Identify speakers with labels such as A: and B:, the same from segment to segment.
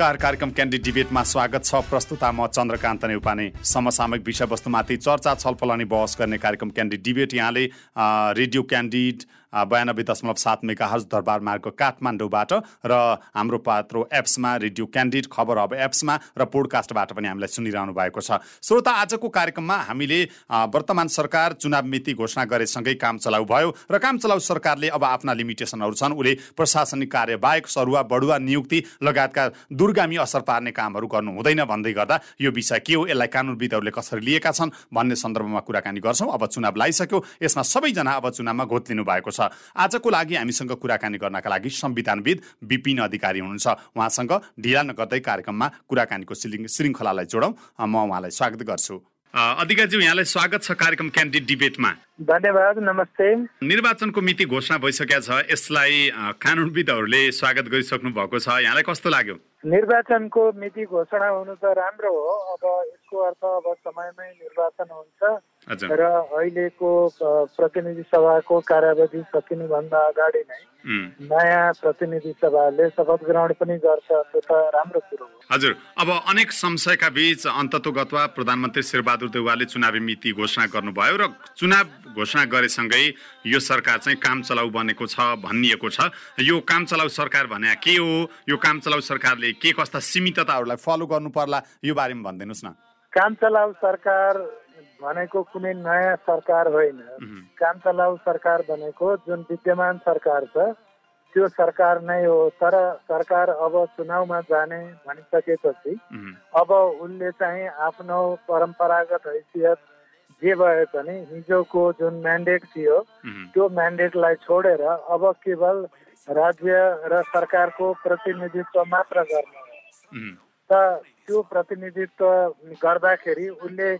A: नमस्कार कार्यक्रम क्यान्डिड डिबेटमा स्वागत छ। प्रस्तुता म चन्द्रकान्त नेउपाने। समसामयिक विषयवस्तुमाथि चर्चा छलफल अनि बहस गर्ने कार्यक्रम क्यान्डिड डिबेट यहाँले रेडियो क्यान्डिड बयानब्बे दशमलव सात मेगा हज दरबार मार्ग काठमाडौँबाट र हाम्रो पात्रो एप्समा रेडियो क्यान्डिड खबर अब एप्समा र पोडकास्टबाट पनि हामीलाई सुनिरहनु भएको छ। श्रोता आजको कार्यक्रममा हामीले वर्तमान सरकार चुनाव मिति घोषणा गरेसँगै काम चलाउ भयो र काम चलाउ सरकारले अब आफ्ना लिमिटेसनहरू छन्। उसले प्रशासनिक कार्यबाहेक सरुवा बढुवा नियुक्ति लगायतका दुर्गामी असर पार्ने कामहरू गर्नु हुँदैन भन्दै गर्दा यो विषय के हो यसलाई कानुनविदहरूले कसरी लिएका छन् भन्ने सन्दर्भमा कुराकानी गर्छौँ। अब चुनाव लगाइसक्यो यसमा सबैजना अब चुनावमा घोत्लिनु भएको छ। छ। आजको लागि हामीसँग कुराकानी गर्नका लागि संविधानविद विपिन अधिकारी हुनुहुन्छ। उहाँसँग ढिला नगर्दै कार्यक्रममा कुराकानीको श्रृङ्खलालाई जोडौँ। म उहाँलाई स्वागत गर्छु। अधिकारीज्यू यहाँलाई स्वागत छ कार्यक्रम क्यान्डिडेट डिबेटमा।
B: धन्यवाद नमस्ते।
A: निर्वाचनको मिति घोषणा भइसकेका छ। यसलाई कानुनविदहरूले स्वागत गरिसक्नु भएको छ। यहाँलाई कस्तो लाग्यो?
B: निर्वाचनको मिति घोषणा हुनु त राम्रो हो। अब यसको अर्थ अब समयमै निर्वाचन हुन्छ। र अहिलेको प्रतिनिधि सभाको कार्यावधि सकिनुभन्दा अगाडि नै नयाँ प्रतिनिधि सभाले शपथ ग्रहण पनि गर्छ त्यो त राम्रो कुरो हो।
A: हजुर अब अनेक संशयका बीच अन्तत्वगतवा प्रधानमन्त्री शेरबहादुर देउवाले चुनावी मिति घोषणा गर्नुभयो र चुनाव घोषणा गरेसँगै यो सरकार चाहिँ काम चलाउ बनेको छ भनिएको छ। यो काम चलाउ सरकार भने के हो? यो काम चलाउ सरकारले के कस्ता सीमितताहरूलाई फलो गर्नु पर्ला? यो बारेमा भनिदिनुहोस् न।
B: काम चलाउ सरकार भनेको कुनै नयाँ सरकार होइन। काम चलाउ सरकार भनेको जुन विद्यमान सरकार छ त्यो सरकार नै हो। तर सरकार अब चुनावमा जाने भनिसकेपछि अब उसले चाहिँ आफ्नो परम्परागत हैसियत जे भए पनि हिजोको जुन म्यान्डेट थियो त्यो म्यान्डेटलाई छोडेर अब केवल राज्य र सरकारको प्रतिनिधित्व मात्र गर्ने त त्यो प्रतिनिधित्व गर्दाखेरि उसले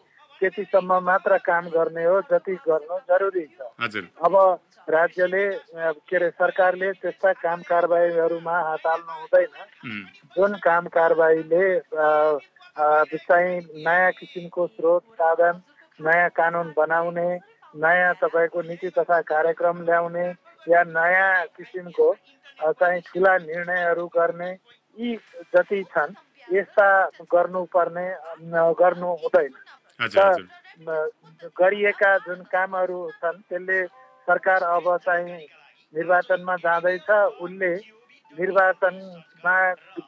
B: त्यतिसम्म मात्र काम गर्ने हो जति गर्नु जरुरी छ। अब राज्यले के अरे सरकारले त्यस्ता काम कारबाहीहरूमा हात हाल्नु हुँदैन। जुन काम कारबाहीले चाहिँ नयाँ किसिमको स्रोत साधन नयाँ कानुन बनाउने नयाँ तपाईँको नीति तथा कार्यक्रम ल्याउने या नयाँ किसिमको चाहिँ ठुला निर्णयहरू गर्ने यी जति छन् यस्ता गर्नुपर्ने गर्नु हुँदैन। गरिएका जुन कामहरू छन् त्यसले सरकार अब चाहिँ निर्वाचनमा जाँदैछ। उसले निर्वाचनमा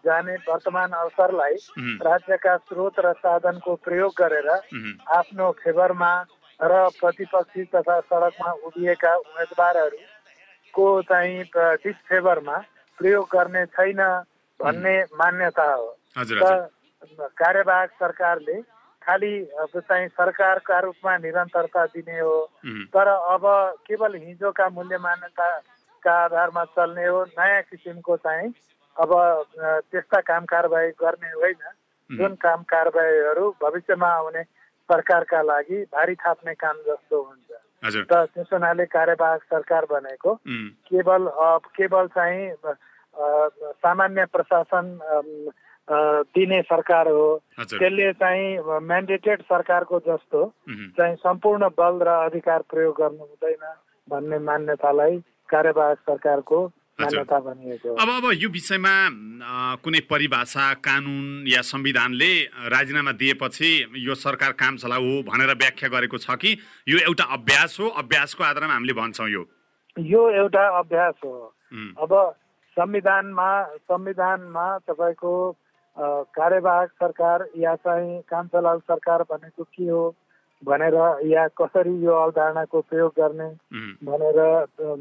B: जाने वर्तमान अवसरलाई राज्यका स्रोत र साधनको प्रयोग गरेर आफ्नो फेभरमा र प्रतिपक्षी तथा सडकमा उभिएका उम्मेदवारहरूको चाहिँ डिसफेभरमा प्रयोग गर्ने छैन भन्ने मान्यता हो। कार्यवाहक सरकारले खालि चाहिँ सरकारका रूपमा निरन्तरता दिने हो। तर अब केवल हिजोका मूल्य मान्यताका आधारमा चल्ने हो नयाँ किसिमको चाहिँ अब त्यस्ता काम कारवाही गर्ने होइन। जुन काम कारवाहीहरू भविष्यमा आउने सरकारका लागि भारी थाप्ने काम जस्तो हुन्छ। त त्यस हुनाले कार्यवाहक सरकार भनेको केवल केवल चाहिँ सामान्य प्रशासन दिने सरकार हो। त्यसले चाहिँ म्यान्डेटेड सरकारको जस्तो चाहिँ सम्पूर्ण बल र अधिकार प्रयोग गर्नु हुँदैन भन्ने मान्यतालाई कार्यवाहक सरकारको मान्यता भनिएको
A: अब अब यो विषयमा कुनै परिभाषा कानुन या संविधानले राजीनामा दिएपछि यो सरकार काम चलाउ हो भनेर व्याख्या गरेको छ कि यो एउटा अभ्यास हो? अभ्यासको आधारमा हामीले भन्छौँ यो।
B: यो एउटा अभ्यास हो। अब संविधानमा संविधानमा तपाईँको कार्यवाहक सरकार या चाहिँ काम चलाउ सरकार भनेको के हो भनेर या कसरी यो अवधारणाको प्रयोग गर्ने भनेर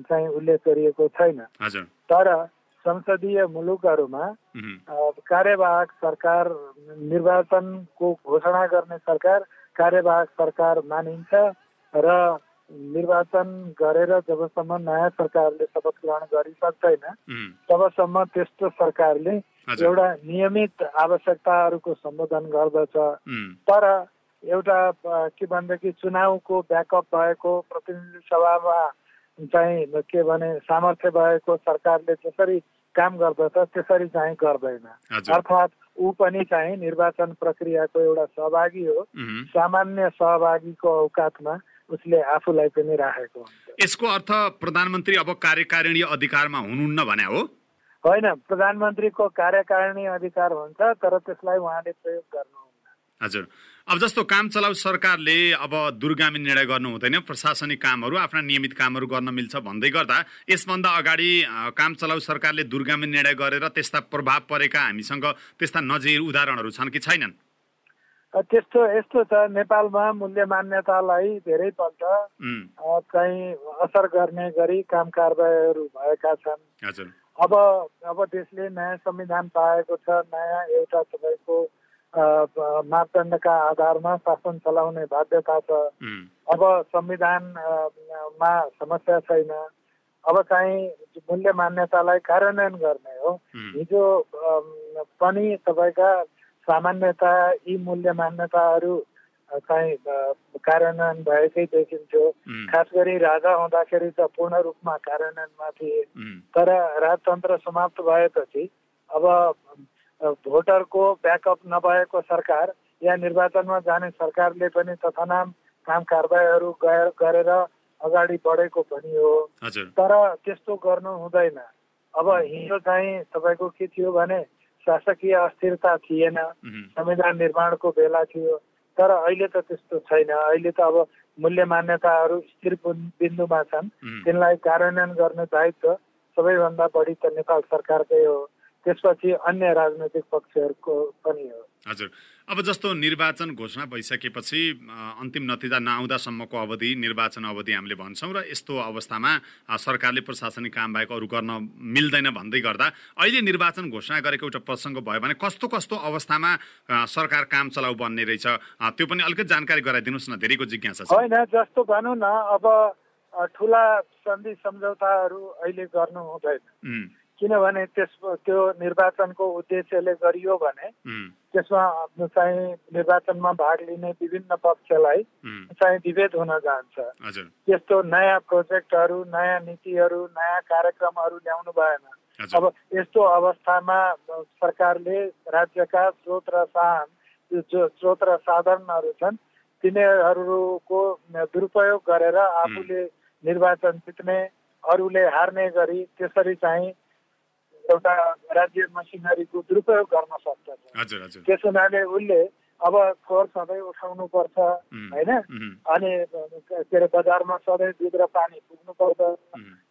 B: चाहिँ उल्लेख गरिएको छैन। तर संसदीय मुलुकहरूमा कार्यवाहक सरकार निर्वाचनको घोषणा गर्ने सरकार कार्यवाहक सरकार मानिन्छ र निर्वाचन गरेर जबसम्म नयाँ सरकारले शपथ ग्रहण गरिसक्दैन तबसम्म त्यस्तो सरकारले एउटा नियमित आवश्यकताहरूको सम्बोधन गर्दछ। तर एउटा के भनेदेखि चुनावको ब्याकअप भएको प्रतिनिधि सभामा चाहिँ के भने सामर्थ्य भएको सरकारले जसरी काम गर्दछ त्यसरी चाहिँ गर्दैन। अर्थात् ऊ पनि चाहिँ निर्वाचन प्रक्रियाको एउटा सहभागी हो। सामान्य सहभागीको औकातमा उसले आफूलाई पनि राखेको
A: यसको अर्थ प्रधानमन्त्री अब कार्यकारिणी अधिकारमा हुनुहुन्न भने हो।
B: होइन प्रधानमन्त्रीको कार्यकारिणी अधिकार हुन्छ तर त्यसलाई उहाँले प्रयोग गर्नुहुन्न।
A: हजुर। अब जस्तो काम चलाउ सरकारले अब दुर्गामी निर्णय गर्नु हुँदैन प्रशासनिक कामहरू आफ्ना नियमित कामहरू गर्न मिल्छ भन्दै गर्दा यसभन्दा अगाडि काम चलाउ सरकारले दुर्गामी निर्णय गरेर त्यस्ता प्रभाव परेका हामीसँग त्यस्ता नजिर उदाहरणहरू छन् कि छैनन्?
B: त्यस्तो यस्तो छ नेपालमा मूल्य मान्यतालाई धेरैपल्ट चाहिँ असर गर्ने गरी काम कारवाहीहरू भएका छन्। अब अब देशले नयाँ संविधान पाएको छ नयाँ एउटा तपाईँको मापदण्डका आधारमा शासन चलाउने बाध्यता छ। अब संविधानमा समस्या छैन। अब चाहिँ मूल्य मान्यतालाई कार्यान्वयन गर्ने हो। हिजो पनि तपाईँका सामान्यता यी मूल्य मान्यताहरू चाहिँ कार्यान्वयन भएकै देखिन्थ्यो खास गरी राजा हुँदाखेरि त पूर्ण रूपमा कार्यान्वयनमा थिए तर राजतन्त्र समाप्त भएपछि अब भोटरको ब्याकअप नभएको सरकार या निर्वाचनमा जाने सरकारले पनि तथानाम काम कारवाहीहरू गरेर अगाडि बढेको पनि हो तर त्यस्तो गर्नु हुँदैन अब हिजो चाहिँ तपाईँको के थियो भने शासकीय अस्थिरता थिएन संविधान निर्माणको बेला थियो तर अहिले त त्यस्तो छैन। अहिले त अब मूल्य मान्यताहरू स्थिर बिन्दुमा छन्। तिनलाई कार्यान्वयन गर्ने दायित्व सबैभन्दा बढी त नेपाल सरकारकै हो। त्यसपछि अन्य राजनैतिक पक्षहरूको पनि हो।
A: हजुर। अब जस्तो निर्वाचन घोषणा भइसकेपछि अन्तिम नतिजा नआउँदासम्मको अवधि निर्वाचन अवधि हामीले भन्छौँ र यस्तो अवस्थामा सरकारले प्रशासनिक काम बाहेक अरू गर्न मिल्दैन भन्दै गर्दा अहिले निर्वाचन घोषणा गरेको एउटा प्रसङ्ग भयो भने कस्तो कस्तो अवस्थामा सरकार काम चलाउ बन्ने रहेछ? त्यो पनि अलिकति जानकारी गराइदिनुहोस् न धेरैको जिज्ञासा छ।
B: होइन जस्तो भनौँ न अब ठुला सन्धि सम्झौताहरू अहिले गर्नु हुँदैन। किनभने त्यस त्यो निर्वाचनको उद्देश्यले गरियो भने त्यसमा चाहिँ निर्वाचनमा भाग लिने विभिन्न पक्षलाई चाहिँ विभेद हुन जान्छ। त्यस्तो नयाँ प्रोजेक्टहरू नयाँ नीतिहरू नयाँ कार्यक्रमहरू ल्याउनु भएन। अब यस्तो अवस्थामा सरकारले राज्यका स्रोत र साधन जो स्रोत र साधनहरू छन् तिनीहरूको दुरुपयोग गरेर आफूले निर्वाचन जित्ने अरूले हार्ने गरी त्यसरी चाहिँ एउटा राज्य मसिनरीको दुरुपयोग गर्न सक्दछ त्यस हुनाले उसले अब कर सधैँ उठाउनु पर्छ होइन? अनि के अरे बजारमा सधैँ दुध र पानी पुग्नु पर्छ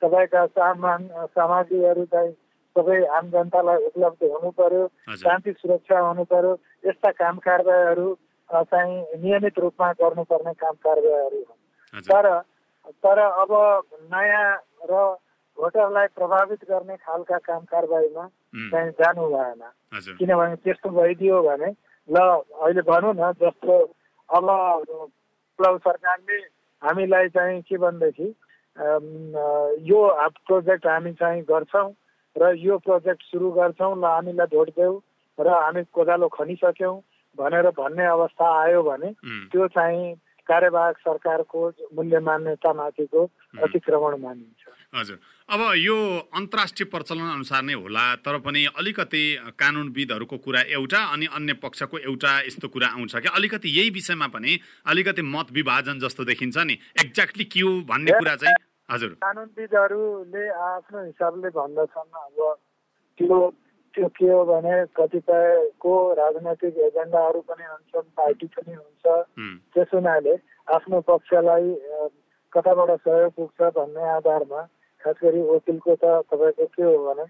B: तपाईँका सामान सामग्रीहरू चाहिँ सबै आम जनतालाई उपलब्ध हुनु पर्यो शान्ति सुरक्षा हुनु पर्यो यस्ता काम कारवाहीहरू चाहिँ नियमित रूपमा गर्नुपर्ने काम कारवाहीहरू हुन्। तर तर अब नयाँ र भोटरलाई प्रभावित गर्ने खालका काम कारवाहीमा चाहिँ जानु भएन। किनभने त्यस्तो भइदियो भने ल अहिले भनौँ न जस्तो अब सरकारले हामीलाई चाहिँ के भनेदेखि यो प्रोजेक्ट हामी चाहिँ गर्छौँ र यो प्रोजेक्ट सुरु गर्छौँ ल हामीलाई भोट देऊ र हामी कोदालो खनिसक्यौँ भनेर भन्ने अवस्था आयो भने त्यो चाहिँ कार्यवाहक सरकारको मूल्य मान्यतामाथिको अतिक्रमण मानिन्छ।
A: हजुर। अब यो अन्तर्राष्ट्रिय प्रचलन अनुसार नै होला तर पनि अलिकति कानुनविदहरूको कुरा एउटा अनि अन्य पक्षको एउटा यस्तो कुरा आउँछ कि अलिकति यही विषयमा पनि अलिकति मत विभाजन जस्तो देखिन्छ नि। एक्ज्याक्टली के हो भन्ने कुरा चाहिँ हजुर।
B: कानुनविदहरूले आफ्नो हिसाबले भन्दछन्। अब त्यो त्यो के हो भने कतिपयको राजनैतिक एजेन्डाहरू पनि हुन्छन् पार्टी पनि हुन्छ। त्यस हुनाले आफ्नो पक्षलाई कताबाट सहयोग पुग्छ भन्ने आधारमा खास गरी वकिलको त तपाईँको के हो भने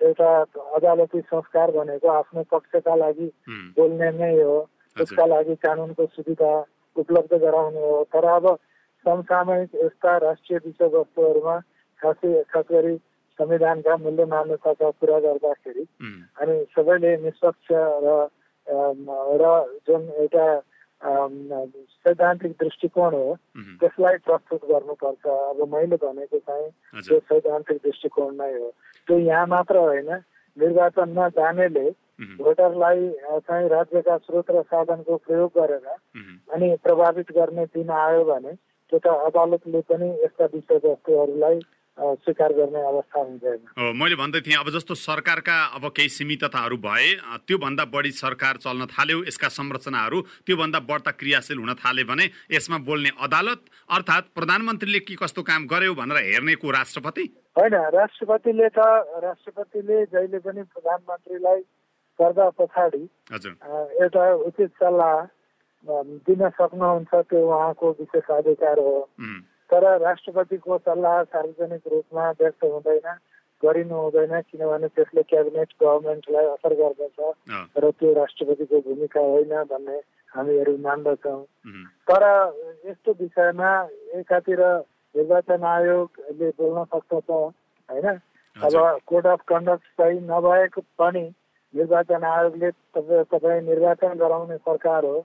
B: एउटा अदालती संस्कार भनेको आफ्नो पक्षका लागि बोल्ने नै हो। त्यसका लागि कानुनको सुविधा उपलब्ध गराउने हो। तर अब समसामयिक यस्ता राष्ट्रिय विषयवस्तुहरूमा खासै खास गरी संविधानका मूल्य मान्यताका कुरा गर्दाखेरि अनि सबैले निष्पक्ष र र जुन एउटा सैद्धान्तिक दृष्टिकोण हो त्यसलाई प्रस्तुत गर्नुपर्छ। अब मैले भनेको चाहिँ त्यो सैद्धान्तिक दृष्टिकोण नै हो। त्यो यहाँ मात्र होइन निर्वाचनमा जानेले भोटरलाई चाहिँ राज्यका स्रोत र साधनको प्रयोग गरेर अनि प्रभावित गर्ने दिन आयो भने त्यो त अदालतले पनि यस्ता विषयवस्तुहरूलाई स्वीकार गर्ने अवस्था हुँदैन।
A: मैले भन्दै थिएँ अब जस्तो सरकारका अब केही सीमितताहरू भए त्योभन्दा बढी सरकार चल्न थाल्यो यसका संरचनाहरू त्योभन्दा बढ्ता क्रियाशील हुन थाले भने यसमा बोल्ने अदालत अर्थात् प्रधानमन्त्रीले के कस्तो काम गर्यो भनेर हेर्ने को राष्ट्रपति?
B: होइन राष्ट्रपतिले त राष्ट्रपतिले जहिले पनि प्रधानमन्त्रीलाई गर्दा पछाडि एउटा उचित सल्लाह दिन सक्नुहुन्छ त्यो उहाँको विशेष अधिकार हो। तर राष्ट्रपतिको सल्लाह सार्वजनिक रूपमा व्यक्त हुँदैन गरिनु हुँदैन किनभने त्यसले क्याबिनेट गभर्मेन्टलाई असर गर्दछ र त्यो राष्ट्रपतिको भूमिका होइन भन्ने हामीहरू मान्दछौँ। तर यस्तो विषयमा एकातिर निर्वाचन आयोगले बोल्न सक्दछ होइन? अब कोड अफ कन्डक्ट सही नभएको पनि निर्वाचन आयोगले तपाईँ निर्वाचन गराउने सरकार हो।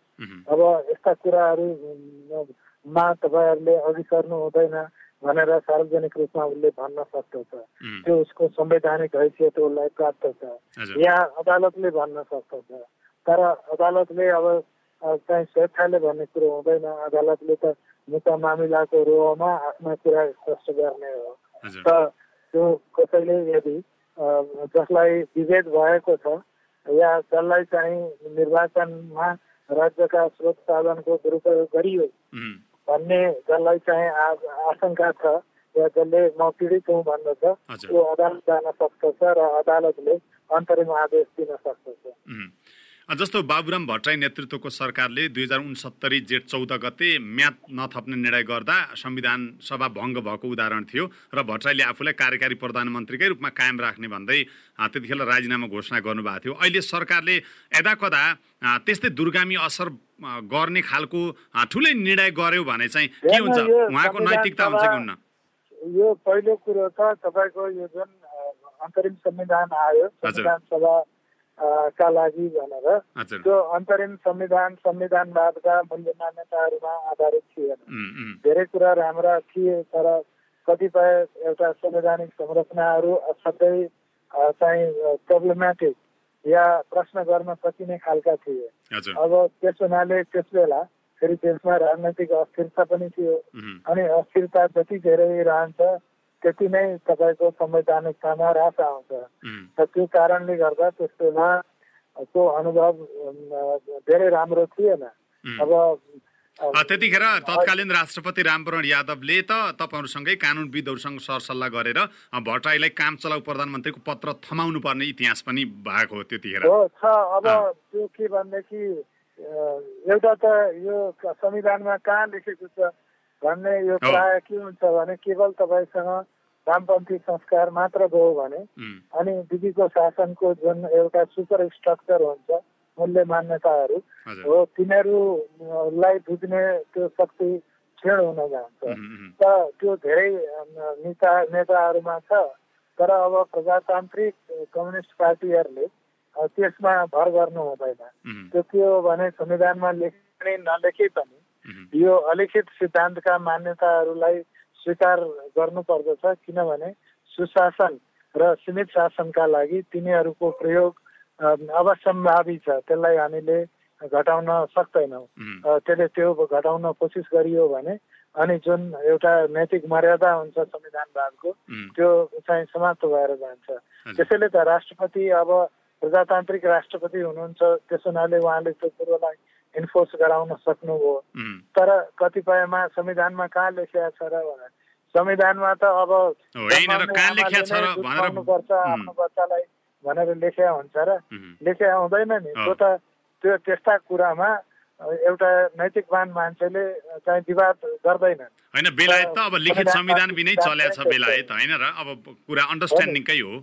B: अब यस्ता कुराहरूमा तपाईँहरूले अघि सर्नु हुँदैन भनेर सार्वजनिक रूपमा उसले भन्न सक्दछ। त्यो उसको संवैधानिक हैसियत उसलाई प्राप्त छ। यहाँ अदालतले भन्न सक्दछ। तर अदालतले अब चाहिँ स्वेच्छाले भन्ने कुरो हुँदैन। अदालतले त मुद्दा मामिलाको रोहमा आफ्ना कुरा स्पष्ट गर्ने हो। त त्यो कसैले यदि जसलाई विभेद भएको छ या जसलाई चाहिँ निर्वाचनमा राज्यका स्रोत साधनको दुरुपयोग गरियो भन्ने जसलाई चाहिँ आशंका छ या जसले म पीडित हुँ भन्दछ त्यो अदालत जान सक्दछ र अदालतले अन्तरिम आदेश दिन सक्दछ
A: जस्तो बाबुराम भट्टराई नेतृत्वको सरकारले दुई हजार उनसत्तरी जेठ चौध गते म्याद नथप्ने निर्णय गर्दा संविधान सभा भङ्ग भएको उदाहरण थियो र भट्टराईले आफूलाई कार्यकारी प्रधानमन्त्रीकै रूपमा कायम राख्ने भन्दै त्यतिखेर राजीनामा घोषणा गर्नुभएको थियो। अहिले सरकारले यदाकदा त्यस्तै दुर्गामी असर गर्ने खालको ठुलै निर्णय गर्यो भने चाहिँ के हुन्छ? उहाँको नैतिकता हुन्छ कि हुन्न?
B: यो पहिलो कुरो त तपाईँको यो जुन अन्तरिम संविधान आयो संविधान सभा का लागि भनेर। त्यो अन्तरिम संविधान संविधानवादका मूल्य मान्यताहरूमा आधारित थिएन। धेरै कुरा राम्रा थिए तर कतिपय एउटा संवैधानिक संरचनाहरू असाध्यै चाहिँ प्रब्लमेटिक या प्रश्न गर्न सकिने खालका थिए। अब त्यस हुनाले त्यस बेला फेरि देशमा राजनैतिक अस्थिरता पनि थियो। अनि अस्थिरता जति धेरै रहन्छ त्यति नै तपाईँको संवैधानिकतामा रास आउँछ र त्यो कारणले गर्दा त्यस बेला त्यो अनुभव धेरै राम्रो थिएन। अब
A: त्यतिखेर तत्कालीन राष्ट्रपति रामवरण यादवले त तपाईँहरूसँगै कानुनविदहरूसँग सरसल्लाह गरेर भट्टराईलाई काम चलाउ प्रधानमन्त्रीको पत्र थमाउनु पर्ने इतिहास पनि भएको हो त्यतिखेर।
B: छ अब त्यो के भनेदेखि एउटा त यो संविधानमा कहाँ लेखेको छ भन्ने यो प्राय के हुन्छ भने केवल तपाईँसँग वामपन्थी संस्कार मात्र गयो भने अनि दिदीको शासनको जुन एउटा सुपर स्ट्रक्चर हुन्छ मूल्य मान्यताहरू हो तिनीहरूलाई बुझ्ने त्यो शक्ति क्षीण हुन जान्छ। त त्यो धेरै नेता नेताहरूमा छ। तर अब प्रजातान्त्रिक कम्युनिस्ट पार्टीहरूले त्यसमा भर गर्नु हुँदैन। त्यो के हो भने संविधानमा लेख्ने नलेखे पनि यो अलिखित सिद्धान्तका मान्यताहरूलाई स्वीकार गर्नुपर्दछ किनभने सुशासन र सीमित शासनका लागि तिनीहरूको प्रयोग अवश्यम्भावी छ। त्यसलाई हामीले घटाउन सक्दैनौँ। त्यसले त्यो घटाउन कोसिस गरियो भने अनि जुन एउटा नैतिक मर्यादा हुन्छ संविधानवादको त्यो चाहिँ समाप्त भएर जान्छ। त्यसैले त राष्ट्रपति अब प्रजातान्त्रिक राष्ट्रपति हुनुहुन्छ त्यस हुनाले उहाँले त्यो कुरोलाई इन्फोर्स गराउन सक्नुभयो। तर कतिपयमा संविधानमा कहाँ लेखिया छ र भनेर। संविधानमा त अब पर्छ आफ्नो बच्चालाई भनेर लेख्या हुन्छ र। लेख्या हुँदैन नि। त्यो त त्यो त्यस्ता कुरामा एउटा नैतिकवान मान्छेले चाहिँ विवाद गर्दैनन्
A: होइन बेलायत त अब लिखित संविधान बिनै चल्या छ बेलायत होइन र अब कुरा अन्डरस्ट्यान्डिङकै हो।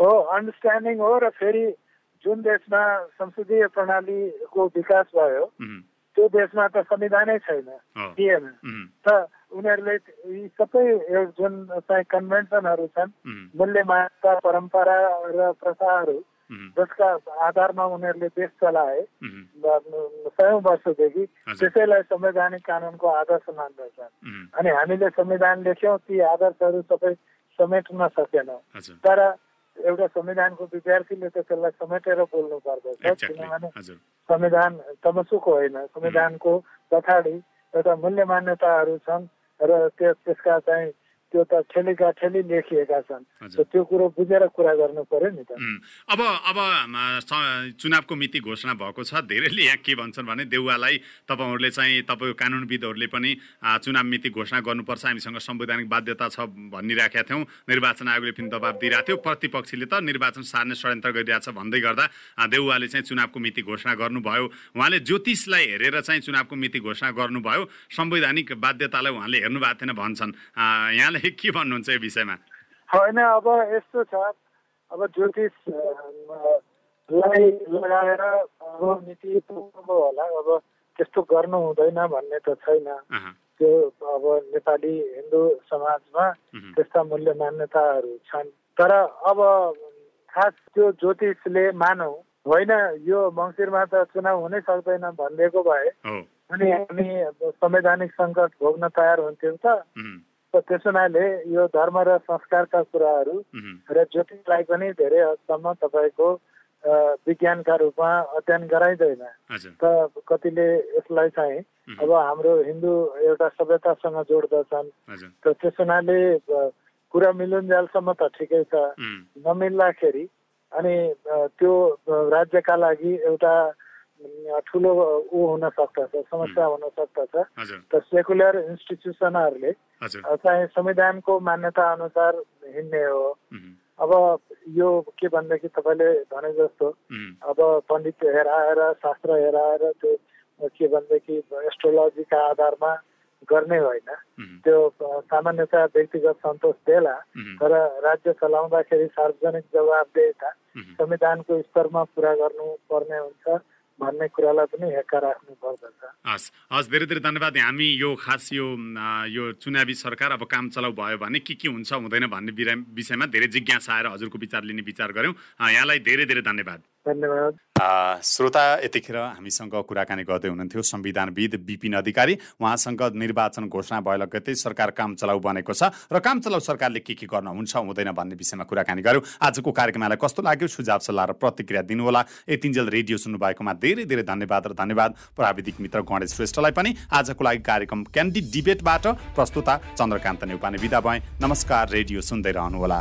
B: हो अन्डरस्ट्यान्डिङ हो र फेरि जुन देशमा संसदीय प्रणालीको विकास भयो त्यो देशमा त संविधानै छैन थिएन त उनीहरूले यी सबै जुन चाहिँ कन्भेन्सनहरू छन् मूल्य मान्यता परम्परा र प्रथाहरू जसका आधारमा उनीहरूले देश चलाए सयौँ वर्षदेखि त्यसैलाई संवैधानिक कानुनको आदर्श मान्दछन् अनि हामीले संविधान लेख्यौँ ती आदर्शहरू सबै समेट्न सकेनौँ। तर एउटा संविधानको विद्यार्थीले त त्यसलाई समेटेर बोल्नु पर्दछ। किनभने संविधान तमसुक होइन। संविधानको पछाडि एउटा मूल्य मान्यताहरू छन् र त्यस त्यसका चाहिँ त्यो त ठेलीका ठेली लेखिएका छन्। त्यो कुरो बुझेर कुरा गर्नु पर्यो नि त।
A: अब अब चुनावको मिति घोषणा भएको छ धेरैले यहाँ के भन्छन् भने देउवालाई तपाईँहरूले चाहिँ तपाईँको कानुनविदहरूले पनि चुनाव मिति घोषणा गर्नुपर्छ हामीसँग संवैधानिक बाध्यता छ भनिराखेका थियौँ। निर्वाचन आयोगले पनि दबाब दिइरहेको थियो। प्रतिपक्षीले त निर्वाचन सार्ने षड्यन्त्र गरिरहेछ भन्दै गर्दा देउवाले चाहिँ चुनावको मिति घोषणा गर्नुभयो। उहाँले ज्योतिषलाई हेरेर चाहिँ चुनावको मिति घोषणा गर्नुभयो। संवैधानिक बाध्यतालाई उहाँले हेर्नु भएको थिएन भन्छन्। यहाँले के भन्नुहुन्छ यो विषयमा?
B: होइन अब यस्तो छ। अब ज्योतिषलाई लगाएर अब नीति होला अब त्यस्तो गर्नु हुँदैन भन्ने त छैन। त्यो अब नेपाली हिन्दू समाजमा त्यस्ता मूल्य मान्यताहरू छन्। तर अब खास त्यो ज्योतिषले मानौ होइन यो मङ्सिरमा त चुनाव हुनै सक्दैन भनिदिएको भए अनि हामी संवैधानिक सङ्कट भोग्न तयार हुन्थ्यौँ त। त्यसो हुनाले यो धर्म र संस्कारका कुराहरू र ज्योतिषलाई पनि धेरै हदसम्म तपाईँको विज्ञानका रूपमा अध्ययन गराइँदैन। त कतिले यसलाई चाहिँ अब हाम्रो हिन्दू एउटा सभ्यतासँग जोड्दछन्। त त्यस हुनाले कुरा मिलुन्जेलसम्म त ठिकै छ। नमिल्दाखेरि अनि त्यो राज्यका लागि एउटा ठुलो ऊ हुन सक्दछ समस्या हुन सक्दछ। त सेकुलर इन्स्टिट्युसनहरूले चाहिँ संविधानको मान्यता अनुसार हिँड्ने हो। अब यो के भनेदेखि तपाईँले भने जस्तो अब पण्डित हेराएर शास्त्र हेराएर त्यो के भनेदेखि एस्ट्रोलोजीका आधारमा गर्ने होइन। त्यो सामान्यतया व्यक्तिगत सन्तोष देला तर राज्य चलाउँदाखेरि सार्वजनिक जवाबदेता संविधानको स्तरमा पुरा गर्नु पर्ने हुन्छ। भन्ने कुरालाई पनि हेक्का राख्नु पर्दछ।
A: हस् हस् धेरै धेरै धन्यवाद। हामी यो खास यो यो चुनावी सरकार अब काम चलाउ भयो भने के के हुन्छ हुँदैन भन्ने विषयमा धेरै जिज्ञासा आएर हजुरको विचार लिने विचार गऱ्यौँ। यहाँलाई धेरै धेरै धन्यवाद।
B: धन्यवाद।
A: श्रोता यतिखेर हामीसँग कुराकानी गर्दै हुनुहुन्थ्यो। संविधानविद विपिन अधिकारी उहाँसँग निर्वाचन घोषणा भयो लगतै सरकार काम चलाउ बनेको छ र काम चलाउ सरकारले के के गर्न हुन्छ हुँदैन भन्ने विषयमा कुराकानी गर्यौँ। आजको कार्यक्रमलाई कस्तो लाग्यो? सुझाव सल्लाह र प्रतिक्रिया दिनुहोला। यतिन्जेल रेडियो सुन्नुभएकोमा धेरै धेरै धन्यवाद र धन्यवाद। प्राविधिक मित्र गणेश श्रेष्ठलाई पनि आजको लागि कार्यक्रम क्यान्डी डिबेटबाट प्रस्तुता चन्द्रकान्त नेउपाने विदा भए। नमस्कार रेडियो सुन्दै रहनुहोला।